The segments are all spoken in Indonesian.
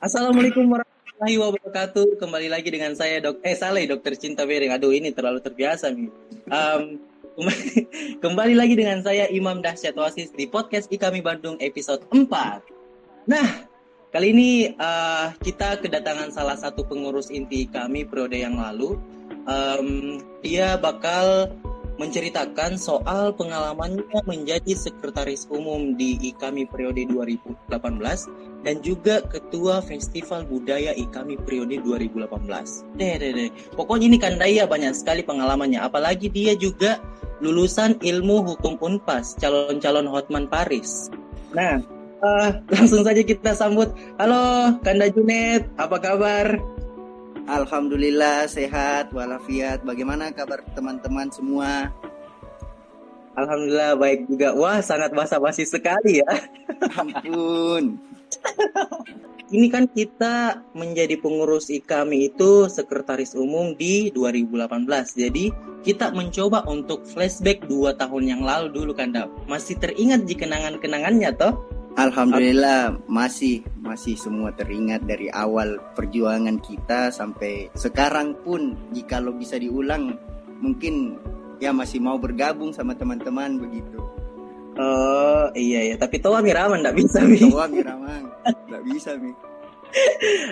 Assalamualaikum warahmatullahi wabarakatuh. Kembali lagi dengan saya dok eh Saleh Dokter Cinta Bering. Aduh ini terlalu terbiasa nih. Um, kembali lagi dengan saya Imam Dahsyat Oasis di podcast Ikami Bandung episode 4. Nah, kali ini uh, kita kedatangan salah satu pengurus inti kami periode yang lalu. Um, dia bakal menceritakan soal pengalamannya menjadi sekretaris umum di IKAMI periode 2018 dan juga ketua Festival Budaya IKAMI periode 2018. Deh, deh, deh. Pokoknya ini Kandaya banyak sekali pengalamannya. Apalagi dia juga lulusan ilmu hukum Unpas, calon-calon Hotman Paris. Nah, uh, langsung saja kita sambut. Halo, Kanda Junet, apa kabar? Alhamdulillah sehat walafiat. Bagaimana kabar teman-teman semua? Alhamdulillah baik juga. Wah, sangat basa-basi sekali ya. Ampun. Ini kan kita menjadi pengurus IKAMI itu sekretaris umum di 2018. Jadi kita mencoba untuk flashback dua tahun yang lalu dulu kan, Masih teringat di kenangan-kenangannya toh? Alhamdulillah masih masih semua teringat dari awal perjuangan kita sampai sekarang pun jika lo bisa diulang mungkin ya masih mau bergabung sama teman-teman begitu. Oh iya ya tapi toa miraman nggak bisa mi. Toa miraman nggak bisa mi.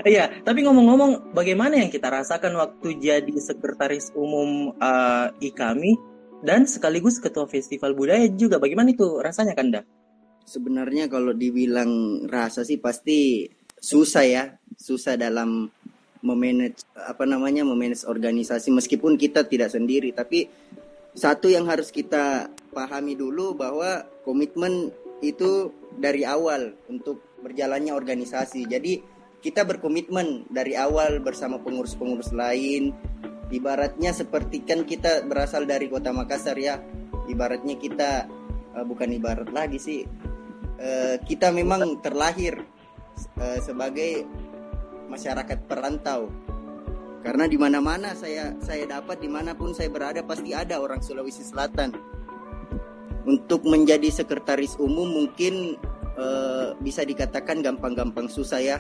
Iya, tapi ngomong-ngomong, bagaimana yang kita rasakan waktu jadi sekretaris umum uh, IKAMI dan sekaligus ketua festival budaya juga, bagaimana itu rasanya, Kanda? sebenarnya kalau dibilang rasa sih pasti susah ya susah dalam memanage apa namanya memanage organisasi meskipun kita tidak sendiri tapi satu yang harus kita pahami dulu bahwa komitmen itu dari awal untuk berjalannya organisasi. Jadi kita berkomitmen dari awal bersama pengurus-pengurus lain. Ibaratnya seperti kan kita berasal dari kota Makassar ya. Ibaratnya kita uh, bukan ibarat lagi sih uh, kita memang terlahir uh, sebagai masyarakat perantau. Karena di mana-mana saya saya dapat di mana pun saya berada pasti ada orang Sulawesi Selatan untuk menjadi sekretaris umum mungkin uh, bisa dikatakan gampang-gampang susah ya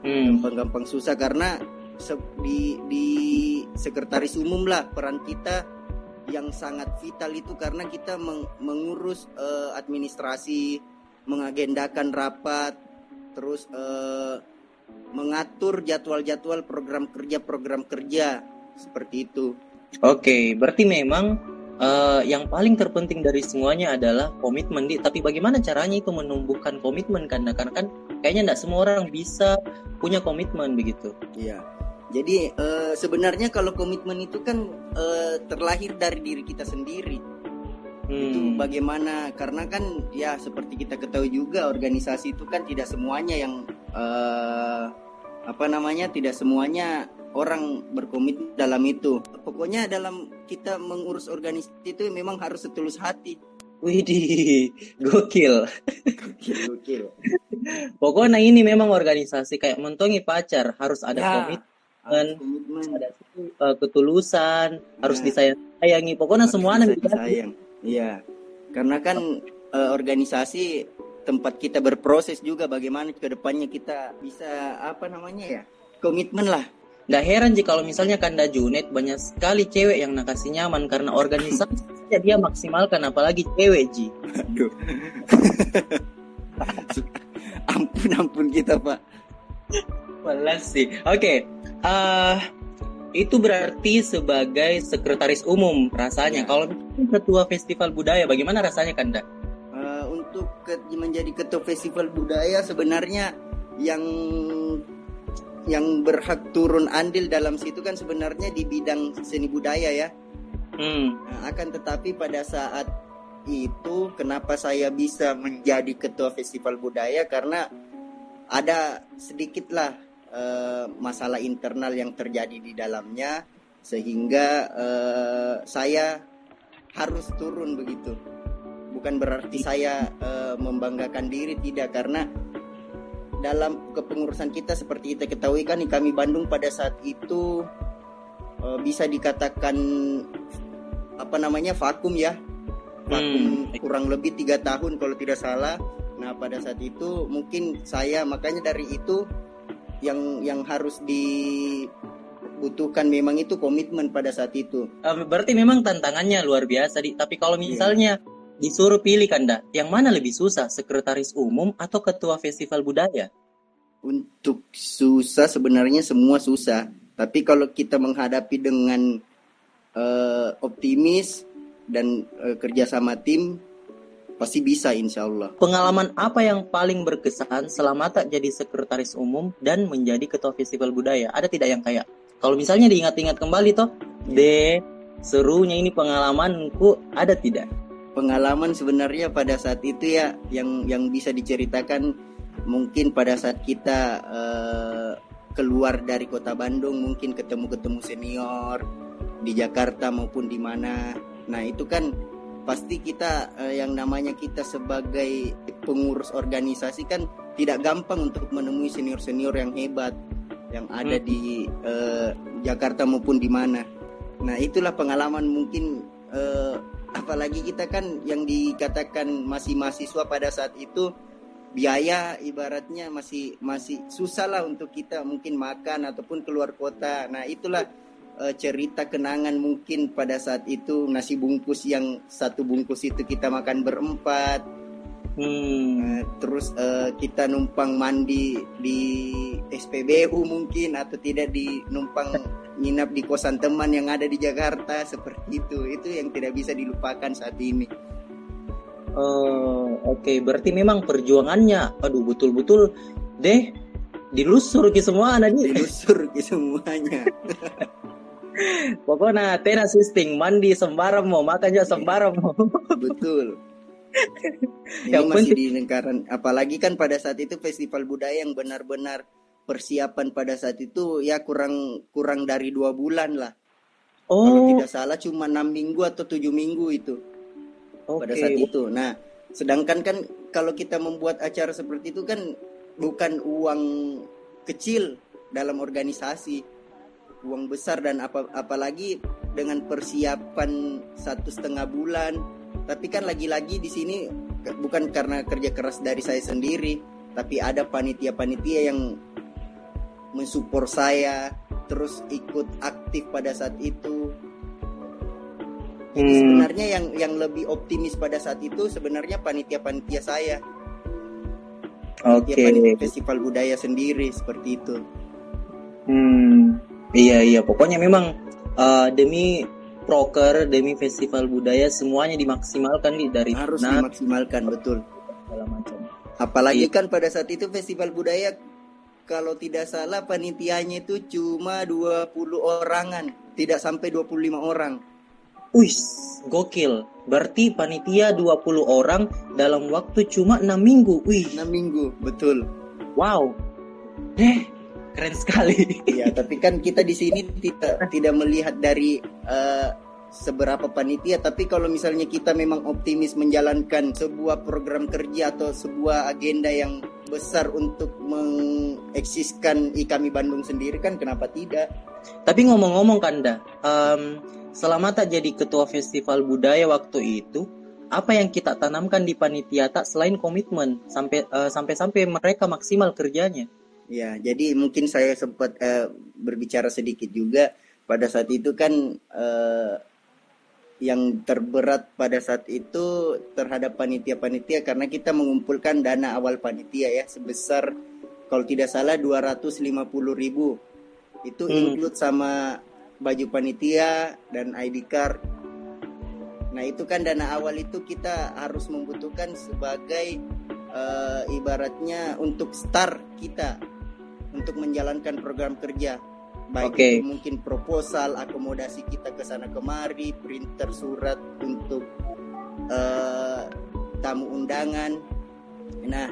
hmm. gampang-gampang susah karena di di sekretaris umum lah peran kita yang sangat vital itu karena kita meng, mengurus uh, administrasi mengagendakan rapat, terus uh, mengatur jadwal-jadwal program kerja-program kerja seperti itu. Oke, berarti memang uh, yang paling terpenting dari semuanya adalah komitmen. Di, tapi bagaimana caranya itu menumbuhkan komitmen karena karena kan kayaknya tidak semua orang bisa punya komitmen begitu. Iya. Jadi uh, sebenarnya kalau komitmen itu kan uh, terlahir dari diri kita sendiri hmm. itu bagaimana karena kan ya seperti kita ketahui juga organisasi itu kan tidak semuanya yang uh, apa namanya tidak semuanya orang berkomit dalam itu pokoknya dalam kita mengurus organisasi itu memang harus setulus hati Widih, gokil. Gokil, gokil. Pokoknya ini memang organisasi kayak mentongi pacar harus ada ya, komitmen, ada uh, ketulusan, ya. harus disayang-sayangi. Pokoknya harus semuanya disayang. Iya, karena kan uh, organisasi tempat kita berproses juga bagaimana ke depannya kita bisa apa namanya ya komitmen lah. Gak heran jika kalau misalnya Kanda Junet banyak sekali cewek yang nakasih nyaman karena organisasi dia maksimalkan apalagi cewek Ji. Aduh. ampun ampun kita pak. Balas sih. Oke. Okay. Uh, itu berarti sebagai sekretaris umum rasanya. Ya. Kalau ketua festival budaya, bagaimana rasanya Kanda? Uh, untuk ke, menjadi ketua festival budaya sebenarnya yang yang berhak turun andil dalam situ kan sebenarnya di bidang seni budaya ya. Hmm. Nah, akan tetapi pada saat itu kenapa saya bisa menjadi ketua festival budaya karena ada sedikitlah uh, masalah internal yang terjadi di dalamnya sehingga uh, saya harus turun begitu bukan berarti saya uh, membanggakan diri tidak karena dalam kepengurusan kita seperti kita ketahui kan kami Bandung pada saat itu uh, bisa dikatakan apa namanya vakum ya vakum hmm. kurang lebih tiga tahun kalau tidak salah nah pada saat itu mungkin saya makanya dari itu yang yang harus dibutuhkan memang itu komitmen pada saat itu. Um, berarti memang tantangannya luar biasa, di. Tapi kalau Iya. misalnya disuruh pilih Kanda, yang mana lebih susah, sekretaris umum atau ketua festival budaya? Untuk susah sebenarnya semua susah. Tapi kalau kita menghadapi dengan eh, optimis dan eh, kerjasama tim, pasti bisa insya Allah. Pengalaman apa yang paling berkesan selama tak jadi sekretaris umum dan menjadi ketua festival budaya? Ada tidak yang kayak kalau misalnya diingat-ingat kembali toh, de serunya ini pengalamanku ada tidak? Pengalaman sebenarnya pada saat itu ya yang yang bisa diceritakan mungkin pada saat kita eh, keluar dari kota Bandung mungkin ketemu-ketemu senior di Jakarta maupun di mana. Nah, itu kan pasti kita eh, yang namanya kita sebagai pengurus organisasi kan tidak gampang untuk menemui senior-senior yang hebat yang ada Hmm. di eh, Jakarta maupun di mana. Nah, itulah pengalaman mungkin eh, apalagi kita kan yang dikatakan masih mahasiswa pada saat itu biaya ibaratnya masih masih susah lah untuk kita mungkin makan ataupun keluar kota. Nah, itulah eh, cerita kenangan mungkin pada saat itu nasi bungkus yang satu bungkus itu kita makan berempat Hmm. Eh, terus eh, kita numpang mandi di SPBU mungkin atau tidak di numpang nginap di kosan teman yang ada di Jakarta seperti itu itu yang tidak bisa dilupakan saat ini Oh, oke. Berarti memang perjuangannya, aduh betul-betul deh dilusur ke semua anak di. dilusur ke semuanya Pokoknya tena sisting mandi sembarang mau makan aja sembarang mau. betul ini Yang masih penting- di lingkaran apalagi kan pada saat itu festival budaya yang benar-benar persiapan pada saat itu ya kurang kurang dari dua bulan lah kalau Oh, tidak salah cuma enam minggu atau tujuh minggu itu oke. pada saat itu. Nah, sedangkan kan kalau kita membuat acara seperti itu kan bukan uang kecil dalam organisasi, uang besar dan apa apalagi dengan persiapan satu setengah bulan. Tapi kan lagi-lagi di sini bukan karena kerja keras dari saya sendiri, tapi ada panitia-panitia yang mensupport saya, terus ikut aktif pada saat itu. Jadi Hmm. sebenarnya yang yang lebih optimis pada saat itu sebenarnya panitia-panitia saya, Oke. panitia-panitia festival budaya sendiri seperti itu. Hmm. Iya iya. Pokoknya memang eh, demi proker, demi festival budaya semuanya dimaksimalkan nih dari Harus dimaksimalkan betul. segala macam. Apalagi Iya. kan pada saat itu festival budaya kalau tidak salah panitianya itu cuma 20 orangan, tidak sampai 25 orang. Wih, gokil. Berarti panitia 20 orang dalam waktu cuma 6 minggu. Wih, 6 minggu, betul. wow. Eh, keren sekali. Iya, tapi kan kita di sini tidak tidak melihat dari eh, seberapa panitia, tapi kalau misalnya kita memang optimis menjalankan sebuah program kerja atau sebuah agenda yang besar untuk mengeksiskan IKAMI Bandung sendiri kan kenapa tidak? Tapi ngomong-ngomong Kanda, em, selama tak jadi ketua festival budaya waktu itu, apa yang kita tanamkan di panitia tak selain komitmen sampai eh, sampai-sampai mereka maksimal kerjanya? Ya, jadi mungkin saya sempat eh, berbicara sedikit juga pada saat itu kan eh, yang terberat pada saat itu terhadap panitia-panitia karena kita mengumpulkan dana awal panitia ya sebesar kalau tidak salah 250.000 ribu itu Hmm. include sama baju panitia dan ID card. Nah itu kan dana awal itu kita harus membutuhkan sebagai eh, ibaratnya untuk start kita untuk menjalankan program kerja baik itu mungkin proposal akomodasi kita ke sana kemari printer surat untuk eh, tamu undangan. Nah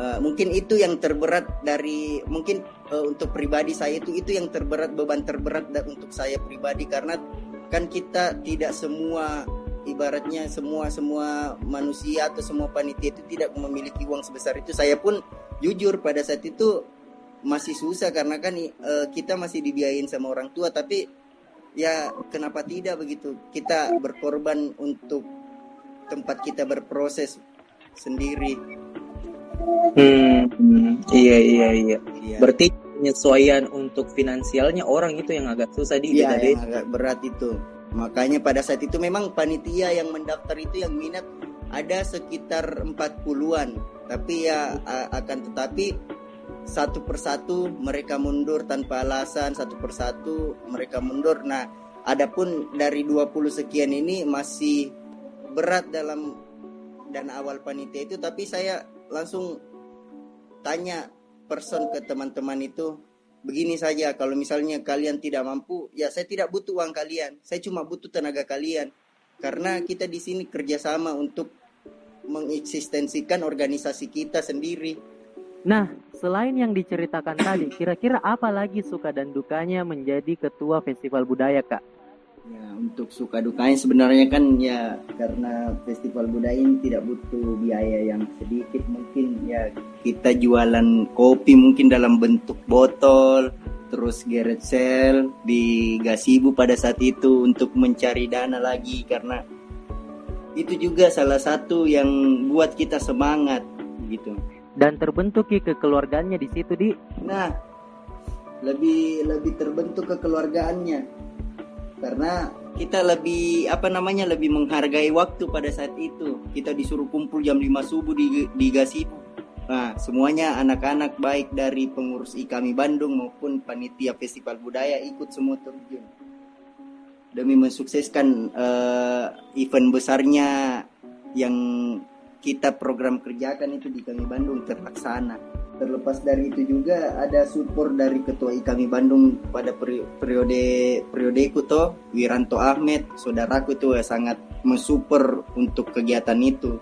eh, mungkin itu yang terberat dari mungkin eh, untuk pribadi saya itu itu yang terberat beban terberat da- untuk saya pribadi. Karena kan kita tidak semua ibaratnya semua semua manusia atau semua panitia itu tidak memiliki uang sebesar itu. Saya pun jujur pada saat itu masih susah karena kan eh, kita masih dibiayain sama orang tua tapi ya kenapa tidak begitu kita berkorban untuk tempat kita berproses sendiri Hmm, iya iya iya. Iya. Berarti penyesuaian untuk finansialnya orang itu yang agak susah di Iya, yang agak berat itu. Makanya pada saat itu memang panitia yang mendaftar itu yang minat ada sekitar 40-an. Tapi ya akan tetapi satu persatu mereka mundur tanpa alasan, satu persatu mereka mundur. Nah, adapun dari 20 sekian ini masih berat dalam dan awal panitia itu. Tapi saya langsung tanya person ke teman-teman itu begini saja kalau misalnya kalian tidak mampu ya saya tidak butuh uang kalian. Saya cuma butuh tenaga kalian. Karena kita di sini kerjasama untuk mengeksistensikan organisasi kita sendiri nah selain yang diceritakan tadi kira-kira apa lagi suka dan dukanya menjadi ketua festival budaya kak? Ya, untuk suka dukanya sebenarnya kan ya karena festival budaya ini tidak butuh biaya yang sedikit mungkin ya. Kita jualan kopi mungkin dalam bentuk botol terus geret sale di gasibu pada saat itu untuk mencari dana lagi karena itu juga salah satu yang buat kita semangat gitu dan terbentuk kekeluargaannya di situ di. Nah lebih lebih terbentuk kekeluargaannya. Karena kita lebih apa namanya lebih menghargai waktu pada saat itu. Kita disuruh kumpul jam 5 subuh di di Gasibu. Nah semuanya anak-anak baik dari pengurus IKAMI Bandung maupun panitia festival budaya ikut semua terjun. Demi mensukseskan uh, event besarnya yang kita program kerjakan itu di kami Bandung terlaksana terlepas dari itu juga ada support dari ketua IKAMI Bandung pada periode periode itu toh Wiranto Ahmed. Saudaraku itu ya sangat mensupport untuk kegiatan itu.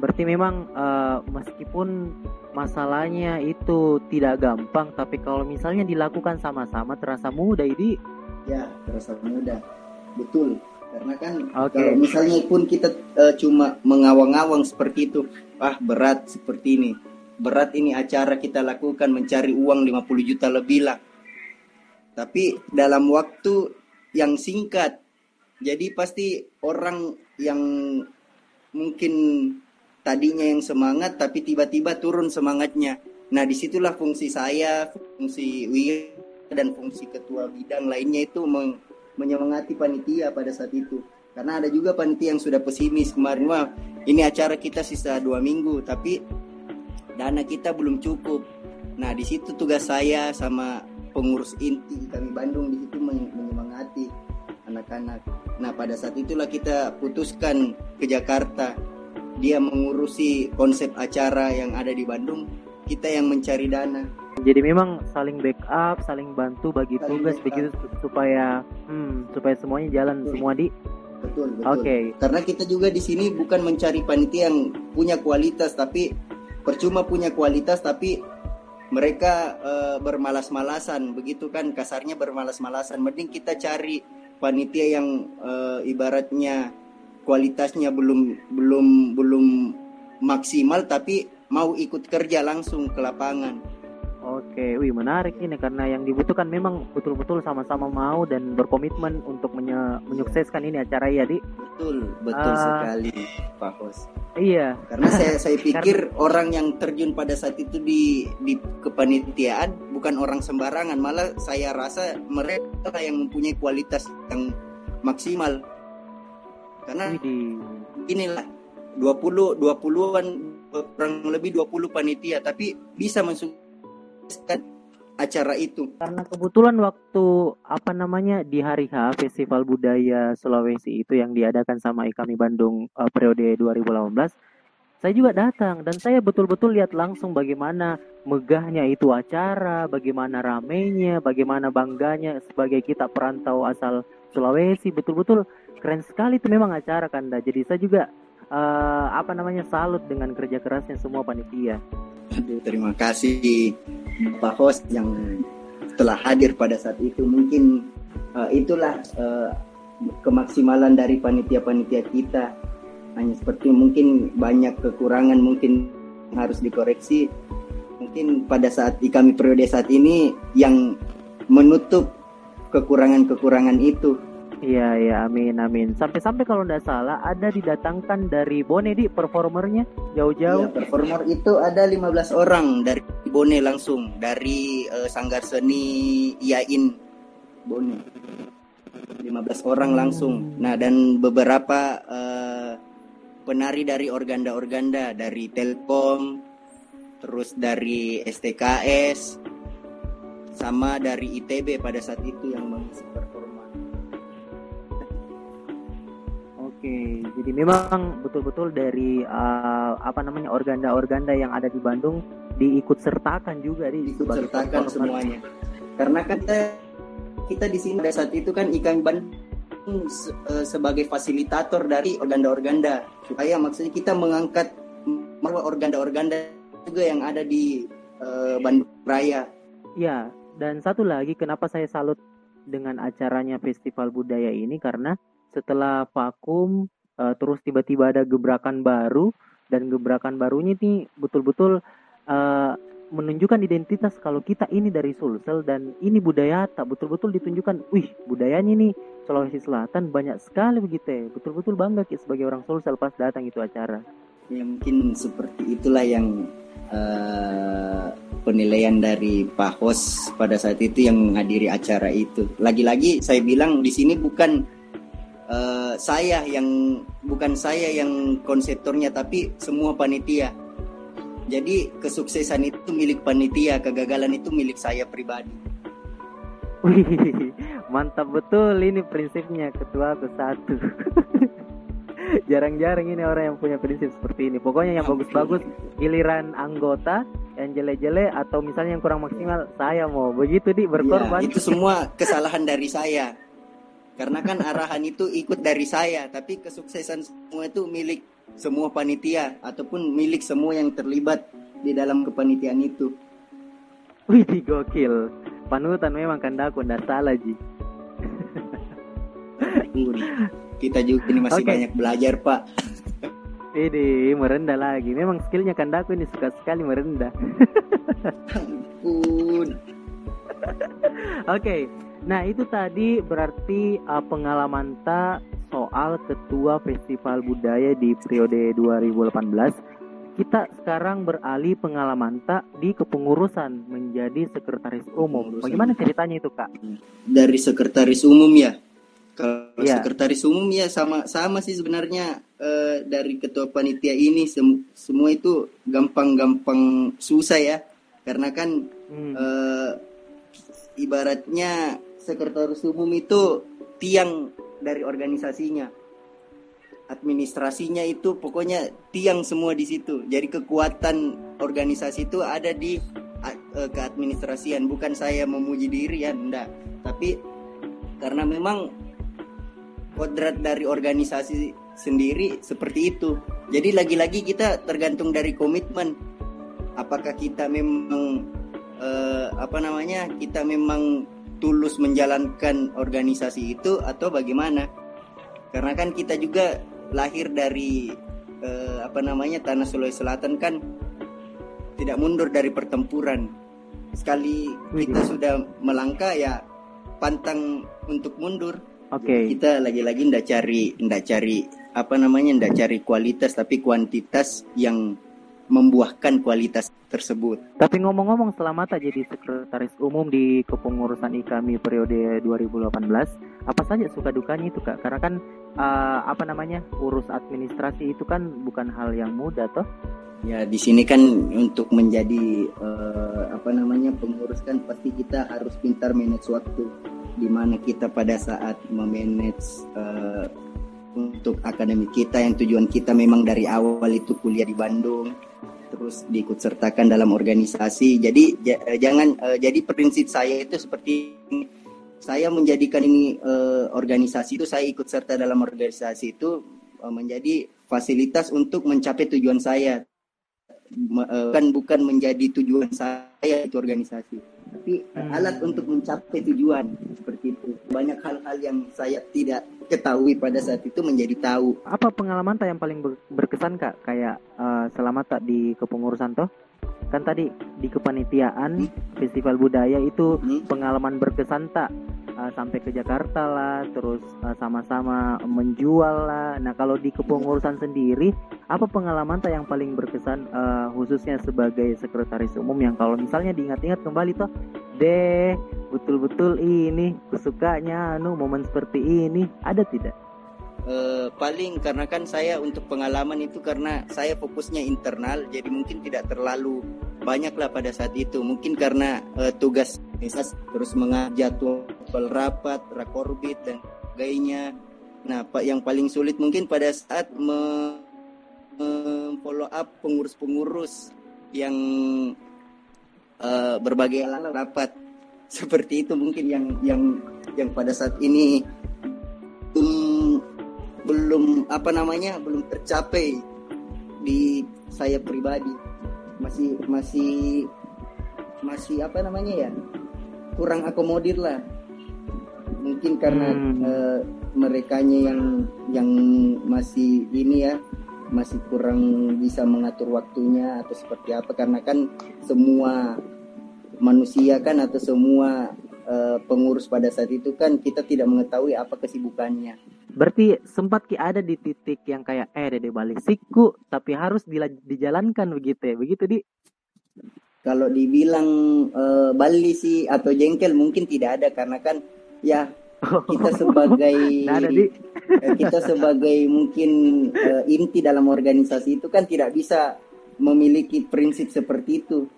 Berarti memang uh, meskipun masalahnya itu tidak gampang tapi kalau misalnya dilakukan sama-sama terasa mudah ini ya terasa mudah. Betul karena kan okay. kalau misalnya pun kita uh, cuma mengawang-awang seperti itu ah berat seperti ini berat ini acara kita lakukan mencari uang 50 juta lebih lah. Tapi dalam waktu yang singkat. Jadi pasti orang yang mungkin tadinya yang semangat tapi tiba-tiba turun semangatnya. Nah di situlah fungsi saya, fungsi Wira dan fungsi ketua bidang lainnya itu menyemangati panitia pada saat itu. Karena ada juga panitia yang sudah pesimis kemarin wah ini acara kita sisa dua minggu tapi dana kita belum cukup. Nah, di situ tugas saya sama pengurus inti kami Bandung di situ menyemangati anak-anak. Nah, pada saat itulah kita putuskan ke Jakarta. Dia mengurusi konsep acara yang ada di Bandung, kita yang mencari dana. Jadi memang saling backup, saling bantu bagi saling tugas begitu supaya hmm, supaya semuanya jalan betul. semua di Betul, betul. Oke. Okay. Karena kita juga di sini bukan mencari panitia yang punya kualitas tapi percuma punya kualitas tapi mereka uh, bermalas-malasan begitu kan kasarnya bermalas-malasan mending kita cari panitia yang uh, ibaratnya kualitasnya belum belum belum maksimal tapi mau ikut kerja langsung ke lapangan Oke, wih menarik ini karena yang dibutuhkan memang betul-betul sama-sama mau dan berkomitmen untuk menye menyukseskan ini acara ya, Di. Betul, betul uh, sekali, Pak Hos. Iya. Karena saya saya pikir karena... orang yang terjun pada saat itu di di kepanitiaan bukan orang sembarangan, malah saya rasa mereka yang mempunyai kualitas yang maksimal. Karena Widi. inilah 20 20-an kurang lebih 20 panitia tapi bisa masuk acara itu. Karena kebetulan waktu apa namanya di hari H Festival Budaya Sulawesi itu yang diadakan sama IKAMI Bandung uh, periode 2018, saya juga datang dan saya betul-betul lihat langsung bagaimana megahnya itu acara, bagaimana ramenya, bagaimana bangganya sebagai kita perantau asal Sulawesi, betul-betul keren sekali itu memang acara Kanda. Jadi saya juga uh, apa namanya salut dengan kerja kerasnya semua panitia. Aduh, terima kasih Pak Host yang telah hadir pada saat itu. Mungkin uh, itulah uh, kemaksimalan dari panitia-panitia kita. Hanya seperti mungkin banyak kekurangan mungkin harus dikoreksi. Mungkin pada saat di kami periode saat ini yang menutup kekurangan-kekurangan itu Iya iya amin amin. Sampai-sampai kalau tidak salah ada didatangkan dari Bone di performernya jauh-jauh. Iya, performer itu ada 15 orang dari Bone langsung dari uh, Sanggar Seni Iain Bone. 15 orang langsung. Nah, dan beberapa uh, penari dari organda-organda dari Telkom, terus dari STKS, sama dari ITB pada saat itu yang mengisi Oke, jadi memang betul-betul dari uh, apa namanya organda-organda yang ada di Bandung diikut sertakan juga di ikut sertakan semuanya. Karena kan kita, kita di sini pada saat itu kan ikan Bandung uh, sebagai fasilitator dari organda-organda supaya maksudnya kita mengangkat bahwa organda-organda juga yang ada di uh, Bandung Raya. Ya, dan satu lagi kenapa saya salut dengan acaranya Festival Budaya ini karena setelah vakum uh, terus tiba-tiba ada gebrakan baru dan gebrakan barunya ini betul-betul uh, menunjukkan identitas kalau kita ini dari Sulsel dan ini budaya tak betul-betul ditunjukkan wih budayanya ini Sulawesi Selatan banyak sekali begitu ya. Betul-betul bangga kita sebagai orang Sulsel pas datang itu acara. Ya mungkin seperti itulah yang uh, penilaian dari Pak Hos pada saat itu yang menghadiri acara itu. Lagi-lagi saya bilang di sini bukan uh, saya yang bukan saya yang konseptornya tapi semua panitia. Jadi kesuksesan itu milik panitia, kegagalan itu milik saya pribadi. Wih, mantap betul ini prinsipnya ketua ke satu. Jarang-jarang ini orang yang punya prinsip seperti ini. Pokoknya yang bagus-bagus giliran anggota yang jelek-jelek atau misalnya yang kurang maksimal saya mau begitu di berkorban ya, itu semua kesalahan dari saya karena kan arahan itu ikut dari saya tapi kesuksesan semua itu milik semua panitia ataupun milik semua yang terlibat di dalam kepanitiaan itu wih gokil panutan memang kandaku ndak salah ji kita juga ini masih okay. banyak belajar pak ini merendah lagi. Memang skillnya Kandaku ini suka sekali merendah. Ampun. Oke, okay. Nah itu tadi berarti uh, pengalaman ta soal ketua festival budaya di periode 2018. Kita sekarang beralih pengalaman tak di kepengurusan menjadi sekretaris umum. Bagaimana ceritanya itu kak? Dari sekretaris umum ya. Kalau ya. sekretaris umum ya sama sama sih sebenarnya uh, dari ketua panitia ini sem semua itu gampang-gampang susah ya karena kan hmm. uh, ibaratnya sekretaris umum itu tiang dari organisasinya administrasinya itu pokoknya tiang semua di situ jadi kekuatan organisasi itu ada di uh, keadministrasian bukan saya memuji diri ya enggak tapi karena memang kodrat dari organisasi sendiri seperti itu. Jadi lagi-lagi kita tergantung dari komitmen. Apakah kita memang eh, apa namanya? Kita memang tulus menjalankan organisasi itu atau bagaimana? Karena kan kita juga lahir dari eh, apa namanya tanah Sulawesi Selatan kan tidak mundur dari pertempuran. Sekali kita sudah melangkah ya pantang untuk mundur Oke. Okay. Kita lagi-lagi ndak cari ndak cari apa namanya ndak cari kualitas tapi kuantitas yang membuahkan kualitas tersebut. Tapi ngomong-ngomong selama tak jadi sekretaris umum di kepengurusan IKAMI periode 2018, apa saja suka dukanya itu kak? Karena kan uh, apa namanya urus administrasi itu kan bukan hal yang mudah toh? Ya di sini kan untuk menjadi uh, apa namanya pengurus kan pasti kita harus pintar manage waktu di mana kita pada saat memanage uh, untuk akademik kita yang tujuan kita memang dari awal itu kuliah di Bandung terus diikut sertakan dalam organisasi. Jadi uh, jangan uh, jadi prinsip saya itu seperti ini. Saya menjadikan ini uh, organisasi itu saya ikut serta dalam organisasi itu menjadi fasilitas untuk mencapai tujuan saya. Bukan bukan menjadi tujuan saya itu organisasi tapi hmm. alat untuk mencapai tujuan seperti itu banyak hal-hal yang saya tidak ketahui pada saat itu menjadi tahu apa pengalaman tak yang paling berkesan kak kayak uh, selama tak di kepengurusan toh kan tadi di kepanitiaan hmm. festival budaya itu hmm. pengalaman berkesan tak uh, sampai ke Jakarta lah terus uh, sama-sama menjual lah nah kalau di kepengurusan sendiri apa pengalaman tak yang paling berkesan uh, khususnya sebagai sekretaris umum yang kalau misalnya diingat-ingat kembali toh deh betul-betul ini kesukanya anu momen seperti ini ada tidak? Uh, paling karena kan saya untuk pengalaman itu karena saya fokusnya internal jadi mungkin tidak terlalu banyak lah pada saat itu mungkin karena uh, tugas terus mengajar rapat rakorbit dan sebagainya. Nah pak yang paling sulit mungkin pada saat me, me follow up pengurus-pengurus yang uh, berbagai rapat. Seperti itu mungkin yang yang yang pada saat ini um, belum apa namanya belum tercapai di saya pribadi. Masih masih masih apa namanya ya kurang akomodir lah mungkin karena hmm. uh, merekanya yang yang masih ini ya masih kurang bisa mengatur waktunya atau seperti apa karena kan semua manusia kan atau semua uh, pengurus pada saat itu kan kita tidak mengetahui apa kesibukannya Berarti sempat ki ada di titik yang kayak eh dede balik siku tapi harus dijalankan begitu ya. Begitu di kalau dibilang uh, Bali sih atau jengkel mungkin tidak ada karena kan ya kita sebagai. Eh, kita sebagai mungkin uh, inti dalam organisasi itu kan tidak bisa memiliki prinsip seperti itu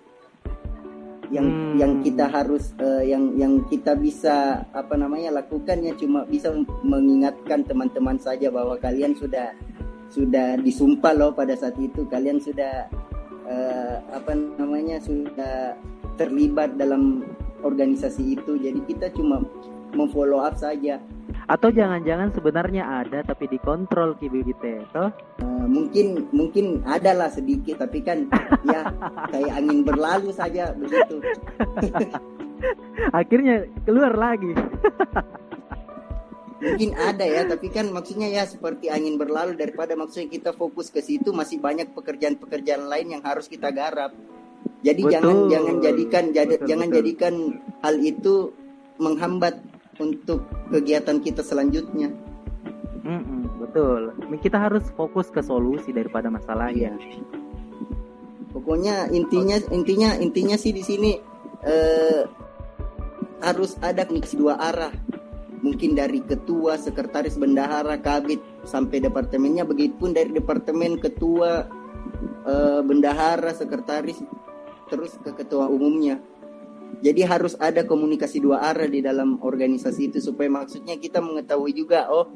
yang hmm. yang kita harus uh, yang yang kita bisa apa namanya lakukannya cuma bisa mengingatkan teman-teman saja bahwa kalian sudah sudah disumpah loh pada saat itu kalian sudah uh, apa namanya sudah terlibat dalam organisasi itu jadi kita cuma memfollow up saja. Atau jangan-jangan sebenarnya ada tapi dikontrol ki begitu toh? Uh, mungkin mungkin ada lah sedikit tapi kan ya kayak angin berlalu saja begitu. Akhirnya keluar lagi. Mungkin ada ya tapi kan maksudnya ya seperti angin berlalu daripada maksudnya kita fokus ke situ masih banyak pekerjaan-pekerjaan lain yang harus kita garap. Jadi betul. jangan jangan jadikan betul, jangan betul. jadikan hal itu menghambat untuk kegiatan kita selanjutnya. Mm-mm, betul. Kita harus fokus ke solusi daripada masalah ya. Pokoknya intinya intinya intinya sih di sini eh, harus ada komunikasi dua arah. Mungkin dari ketua, sekretaris, bendahara, kabit sampai departemennya. Begitupun dari departemen, ketua, eh, bendahara, sekretaris, terus ke ketua umumnya jadi harus ada komunikasi dua arah di dalam organisasi itu supaya maksudnya kita mengetahui juga oh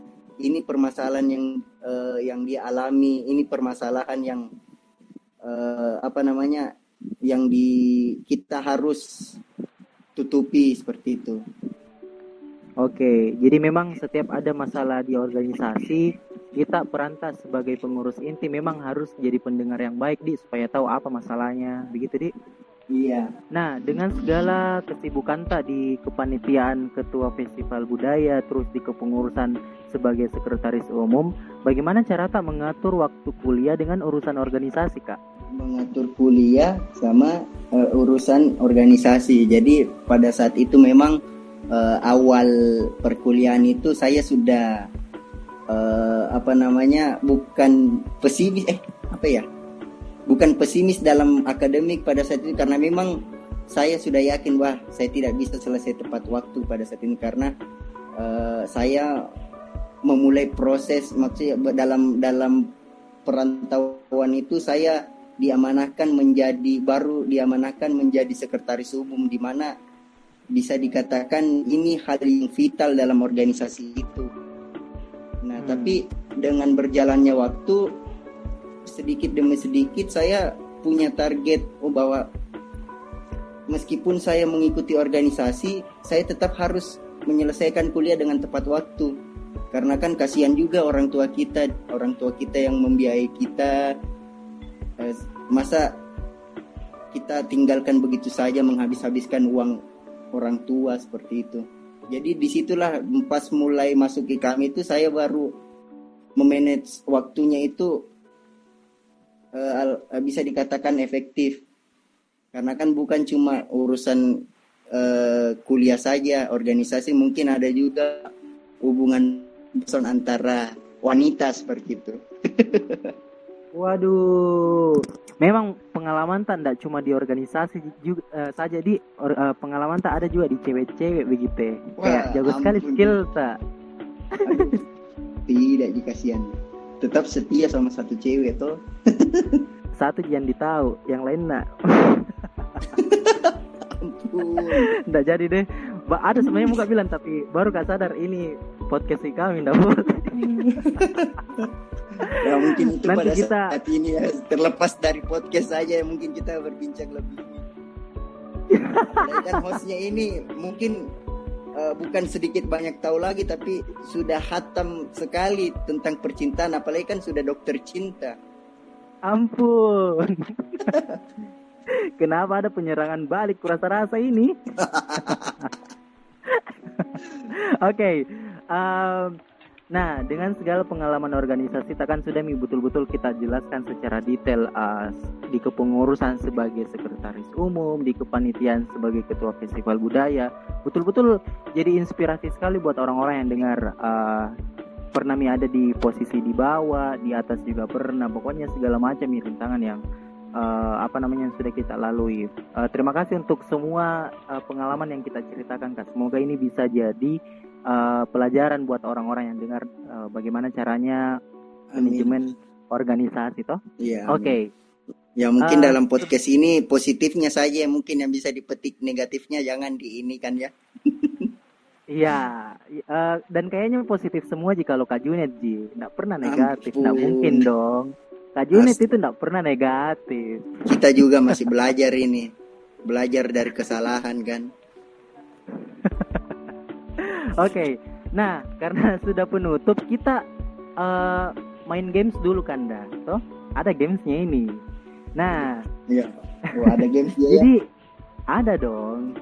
ini permasalahan yang uh, yang dia alami, ini permasalahan yang uh, apa namanya yang di kita harus tutupi seperti itu. Oke, jadi memang setiap ada masalah di organisasi, kita perantas sebagai pengurus inti memang harus jadi pendengar yang baik di supaya tahu apa masalahnya, begitu di. Iya. Nah, dengan segala kesibukan tak di kepanitiaan ketua festival budaya, terus di kepengurusan sebagai sekretaris umum, bagaimana cara tak mengatur waktu kuliah dengan urusan organisasi, Kak? Mengatur kuliah sama uh, urusan organisasi. Jadi pada saat itu memang uh, awal perkuliahan itu saya sudah uh, apa namanya bukan pesimis eh apa ya bukan pesimis dalam akademik pada saat itu karena memang saya sudah yakin wah saya tidak bisa selesai tepat waktu pada saat ini karena uh, saya memulai proses maksudnya dalam dalam perantauan itu saya diamanahkan menjadi baru diamanahkan menjadi sekretaris umum di mana bisa dikatakan ini hal yang vital dalam organisasi itu. Nah, hmm. tapi dengan berjalannya waktu sedikit demi sedikit saya punya target oh bahwa meskipun saya mengikuti organisasi, saya tetap harus menyelesaikan kuliah dengan tepat waktu. Karena kan kasihan juga orang tua kita, orang tua kita yang membiayai kita. Eh, masa kita tinggalkan begitu saja menghabis-habiskan uang orang tua seperti itu. Jadi di situlah pas mulai masuk ke kami itu saya baru memanage waktunya itu uh, bisa dikatakan efektif karena kan bukan cuma urusan uh, kuliah saja organisasi mungkin ada juga hubungan person antara wanita seperti itu Waduh, memang pengalaman tak tidak cuma di organisasi juga eh, saja di or- eh, pengalaman tak ada juga di cewek-cewek begitu. Kayak Wah, jago sekali skill tak. Tidak dikasihan. Tetap setia sama satu cewek toh. Satu jangan ditahu, yang lain nak. Nggak jadi deh. Ba- ada sebenarnya muka bilang tapi baru gak sadar ini podcast si kami boleh. Ya mungkin itu Nanti pada kita- saat ini ya terlepas dari podcast saja mungkin kita berbincang lebih. Dan hostnya ini mungkin eh, bukan sedikit banyak tahu lagi tapi sudah hatam sekali tentang percintaan apalagi kan sudah dokter cinta. Ampun. Kenapa ada penyerangan balik kurasa rasa ini? Oke. em, nah, dengan segala pengalaman organisasi takkan sudah betul-betul kita jelaskan secara detail eh, di kepengurusan sebagai sekretaris umum, di kepanitiaan sebagai ketua festival budaya. Betul-betul jadi inspirasi sekali buat orang-orang yang dengar eh, pernah mi ada di posisi di bawah, di atas juga pernah. Pokoknya segala macam rintangan yang eh, apa namanya yang sudah kita lalui. Eh, terima kasih untuk semua eh, pengalaman yang kita ceritakan kak. Semoga ini bisa jadi eh, pelajaran buat orang-orang yang dengar eh, bagaimana caranya manajemen organisasi toh. Iya. Oke. Ya mungkin Ah, dalam podcast ini positifnya saja mungkin yang bisa dipetik negatifnya jangan di ini kan ya. Iya, eh, dan kayaknya positif semua jika kalau Kak Junet Ji, nggak pernah negatif, nggak Ampun. mungkin dong. Kak Junet Ast- itu nggak pernah negatif. Kita juga masih belajar ini. Belajar dari kesalahan kan. Oke, nah karena sudah penutup kita eh, main games dulu kan dah, toh ada gamesnya ini. Nah, Iya. Oh, ada games dia ya. jadi ada dong.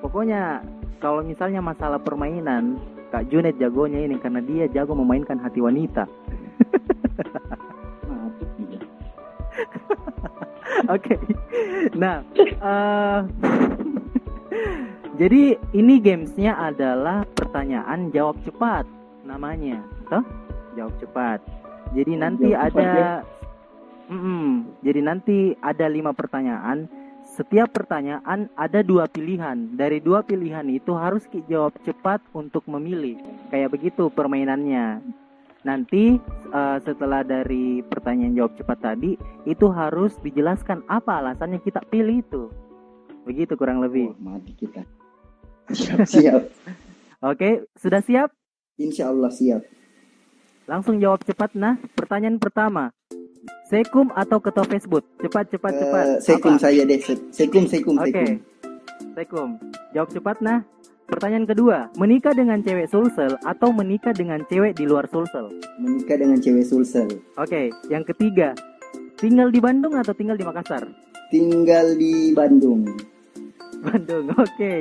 Pokoknya kalau misalnya masalah permainan, Kak Junet jagonya ini karena dia jago memainkan hati wanita. Dia. Oke. Nah, eh, jadi ini gamesnya adalah pertanyaan jawab cepat namanya, toh? Jawab cepat. Jadi nanti Jawab cepat, ada, Mm-mm. jadi nanti ada lima pertanyaan. Setiap pertanyaan ada dua pilihan. Dari dua pilihan itu harus jawab cepat untuk memilih. Kayak begitu permainannya. Nanti eh, setelah dari pertanyaan jawab cepat tadi itu harus dijelaskan apa alasannya kita pilih itu. Begitu kurang lebih. Wah, mati kita. Siap, siap. Oke, sudah siap? Insya Allah siap. Langsung jawab cepat nah. Pertanyaan pertama. Sekum atau ketua Facebook? Cepat, cepat, cepat. Eh, sekum Apa? saja deh. Se- Sekum, sekum, Oke. sekum. Sekum. Jawab cepat nah. Pertanyaan kedua, menikah dengan cewek Sulsel atau menikah dengan cewek di luar Sulsel? Menikah dengan cewek Sulsel. Oke, yang ketiga, tinggal di Bandung atau tinggal di Makassar? Tinggal di Bandung. Bandung, oke.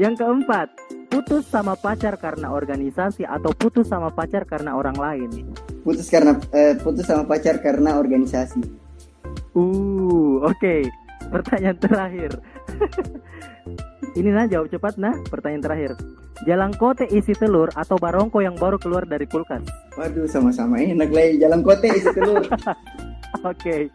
Yang keempat, putus sama pacar karena organisasi atau putus sama pacar karena orang lain? Putus karena eh, putus sama pacar karena organisasi. Uh, oke. Pertanyaan terakhir. Ini nah jawab cepat nah. Pertanyaan terakhir. Jalangkote isi telur atau barongko yang baru keluar dari kulkas? Waduh, sama-sama enak lah. Jalan kote isi telur. Oke.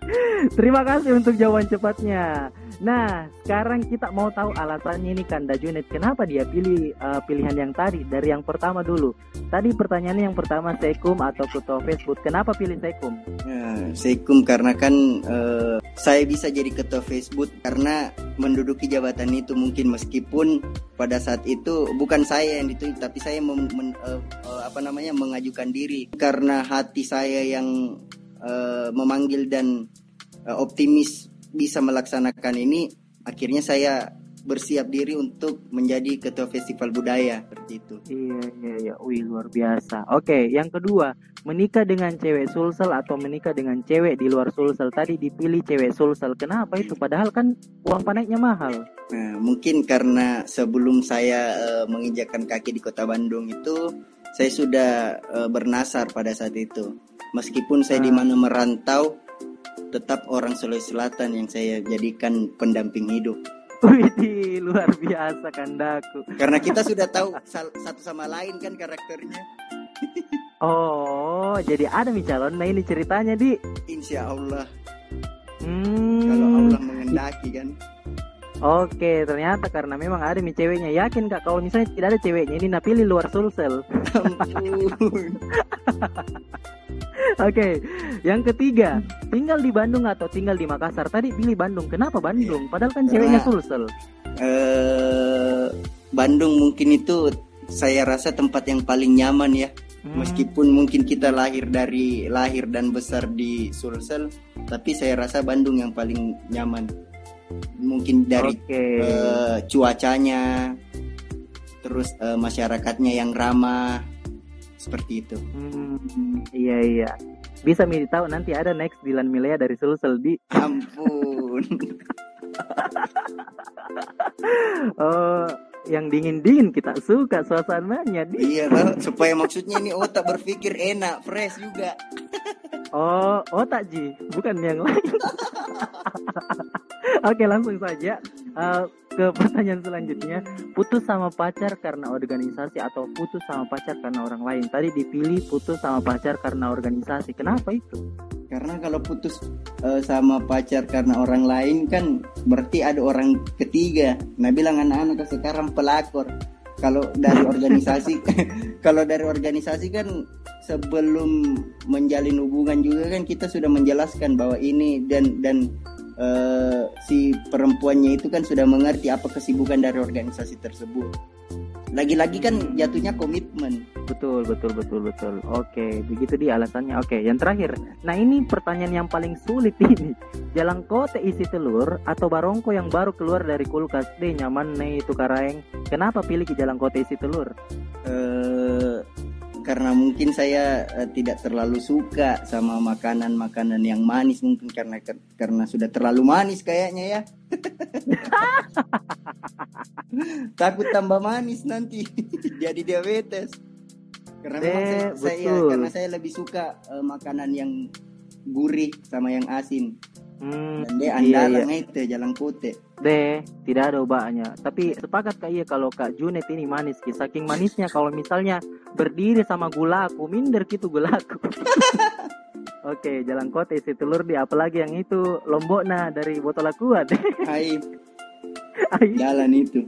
Terima kasih untuk jawaban cepatnya. Nah, sekarang kita mau tahu alasannya ini Kanda Junet kenapa dia pilih eh, pilihan yang tadi dari yang pertama dulu. Tadi pertanyaannya yang pertama Sekum atau Ketua Facebook. Kenapa pilih Sekum? Ya, Sekum karena kan eh, saya bisa jadi ketua Facebook karena menduduki jabatan itu mungkin meskipun pada saat itu bukan saya yang ditunjuk tapi saya men- eh, apa namanya mengajukan diri karena hati saya yang eh, memanggil dan eh, optimis bisa melaksanakan ini akhirnya saya bersiap diri untuk menjadi ketua festival budaya seperti itu. Iya, iya, iya. Wih, luar biasa. Oke, yang kedua, menikah dengan cewek Sulsel atau menikah dengan cewek di luar Sulsel. Tadi dipilih cewek Sulsel. Kenapa itu? Padahal kan uang paneknya mahal. Nah, mungkin karena sebelum saya eh, menginjakkan kaki di kota Bandung itu, saya sudah eh, bernasar pada saat itu. Meskipun saya di Ah. mana merantau, tetap orang Sulawesi Selatan yang saya jadikan pendamping hidup. Wih, luar biasa kandaku. Karena kita sudah tahu satu sama lain kan karakternya. Oh, jadi ada nih calon. Nah ini ceritanya di. Insya Allah Hmm. kalau Allah mengendaki kan. Oke, ternyata karena memang ada nih ceweknya. Yakin kak kalau misalnya tidak ada ceweknya ini napilih luar Sulsel. Ampun. Oke, yang ketiga, tinggal di Bandung atau tinggal di Makassar. Tadi pilih Bandung. Kenapa Bandung? Padahal kan ceweknya Sulsel. eh Bandung mungkin itu saya rasa tempat yang paling nyaman ya. Hmm. Meskipun mungkin kita lahir dari lahir dan besar di Sulsel, tapi saya rasa Bandung yang paling nyaman. Mungkin dari Oke. eh, cuacanya, terus eh, masyarakatnya yang ramah, seperti itu. Hmm, iya iya. Bisa milih tahu nanti ada next Dilan Milea dari Sulsel di. Ampun. Oh, yang dingin-dingin kita suka suasananya di. iya, Bang. supaya maksudnya ini otak berpikir enak, fresh juga. Oh, otak Ji, bukan yang lain. Oke, langsung saja eh, ke pertanyaan selanjutnya. Putus sama pacar karena organisasi atau putus sama pacar karena orang lain? Tadi dipilih putus sama pacar karena organisasi. Kenapa itu? Karena kalau putus eh, sama pacar karena orang lain kan berarti ada orang ketiga. Nah bilang anak-anak sekarang pelakor. Kalau dari organisasi, kalau dari organisasi kan sebelum menjalin hubungan juga kan kita sudah menjelaskan bahwa ini dan dan eh, si perempuannya itu kan sudah mengerti apa kesibukan dari organisasi tersebut. Lagi-lagi kan jatuhnya komitmen. Betul, betul, betul, betul. Oke, begitu dia alasannya. Oke, yang terakhir. Nah, ini pertanyaan yang paling sulit ini. Jalan kote isi telur atau barongko yang baru keluar dari kulkas deh nyaman nih itu karaeng. Kenapa pilih jalan kote isi telur? eh karena mungkin saya eh, tidak terlalu suka sama makanan-makanan yang manis mungkin karena karena sudah terlalu manis kayaknya ya. Takut tambah manis nanti jadi diabetes. Karena memang Eh, saya, saya karena saya lebih suka eh, makanan yang gurih sama yang asin. Hmm, Dan dia iya, andalan itu jalan kote. deh, tidak ada obatnya. Tapi sepakat kak iya kalau Kak Junet ini manis, Ki. saking manisnya kalau misalnya berdiri sama gulaku, minder gitu gulaku. Oke, jalan kote isi telur di apalagi yang itu lombok nah dari botol aqua deh. Hai, Ayo. jalan itu.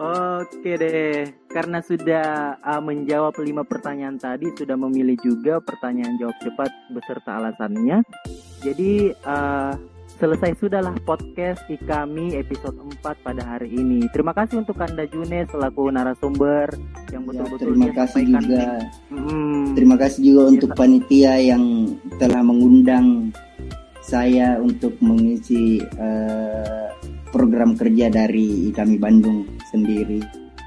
Oke deh, karena sudah uh, menjawab lima pertanyaan tadi, sudah memilih juga pertanyaan jawab cepat beserta alasannya. Jadi uh, selesai sudahlah podcast di kami episode 4 pada hari ini. Terima kasih untuk Anda June selaku narasumber yang Ya, betul-betul terima dia kasih juga. Hmm, Terima kasih juga Iya, untuk panitia yang telah mengundang saya untuk mengisi eh, program kerja dari kami Bandung sendiri.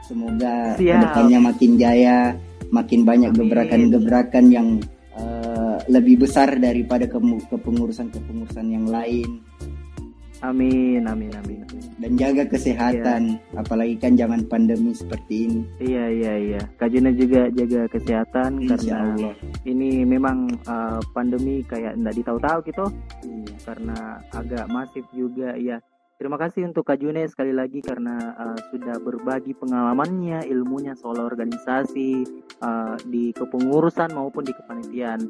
Semoga Siap. ke depannya makin jaya, makin banyak gebrakan-gebrakan yang eh, lebih besar daripada kepengurusan-kepengurusan yang lain. Amin, amin, amin, amin. Dan jaga kesehatan, apalagi kan zaman pandemi seperti ini. Iya, iya, iya. Kak June juga jaga kesehatan Insya karena Allah. ini memang uh, pandemi kayak nggak ditahu-tahu gitu. Iya. karena agak masif juga ya. Terima kasih untuk Kak June sekali lagi karena uh, sudah berbagi pengalamannya, ilmunya soal organisasi uh, di kepengurusan maupun di kepanitiaan.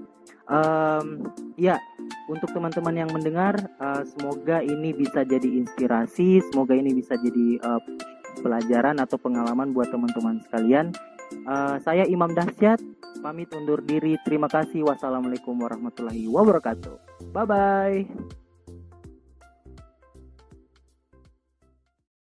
Em, ya, untuk teman-teman yang mendengar, uh, semoga ini bisa jadi inspirasi, semoga ini bisa jadi uh, pelajaran atau pengalaman buat teman-teman sekalian. Uh, saya Imam Dahsyat, pamit undur diri. Terima kasih. Wassalamualaikum warahmatullahi wabarakatuh. Bye bye.